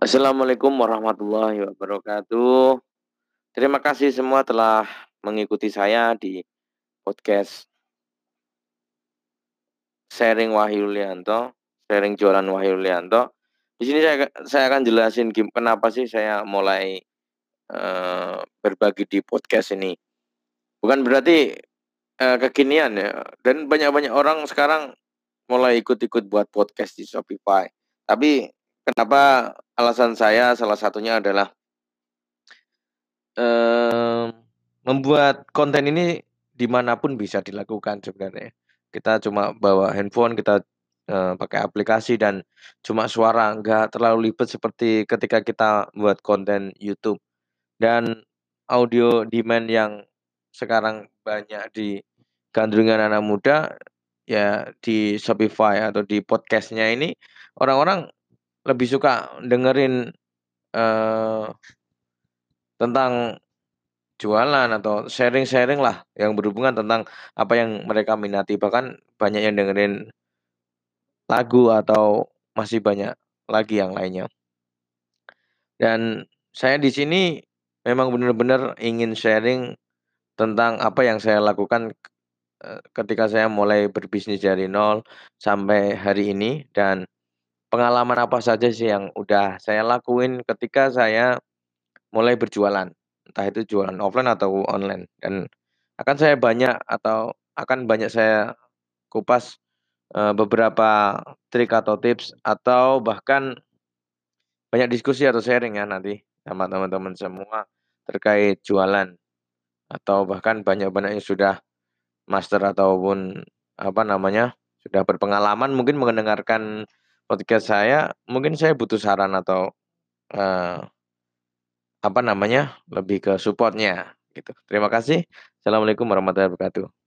Assalamualaikum warahmatullahi wabarakatuh. Terima kasih semua telah mengikuti saya di podcast sharing Wahyu Lianto, sharing jualan Wahyu Lianto. Di sini saya saya akan jelasin kenapa sih saya mulai uh, berbagi di podcast ini. Bukan berarti uh, kekinian ya. Dan banyak-banyak orang sekarang mulai ikut-ikut buat podcast di Shopify. Tapi kenapa alasan saya salah satunya adalah membuat konten ini di mana pun bisa dilakukan sebenarnya. Kita cuma bawa handphone, kita uh, pakai aplikasi dan cuma suara, nggak terlalu ribet seperti ketika kita buat konten YouTube. Dan audio demand yang sekarang banyak di gandrungan anak muda, ya di Shopify atau di podcastnya ini orang-orang lebih suka dengerin, uh, tentang jualan atau sharing-sharing lah yang berhubungan tentang apa yang mereka minati, bahkan banyak yang dengerin lagu atau masih banyak lagi yang lainnya. Dan saya di sini memang benar-benar ingin sharing tentang apa yang saya lakukan, ketika saya mulai berbisnis dari nol sampai hari ini dan Pengalaman apa saja sih yang udah saya lakuin ketika saya mulai berjualan, entah itu jualan offline atau online. Dan akan saya banyak atau akan banyak saya kupas, eee, beberapa trik atau tips atau bahkan banyak diskusi atau sharing ya nanti sama teman-teman semua terkait jualan. Atau bahkan banyak-banyak yang sudah master ataupun apa namanya, sudah berpengalaman mungkin mendengarkan podcast saya, mungkin saya butuh saran atau, uh, apa namanya, lebih ke support-nya gitu. Terima kasih. Assalamualaikum warahmatullahi wabarakatuh.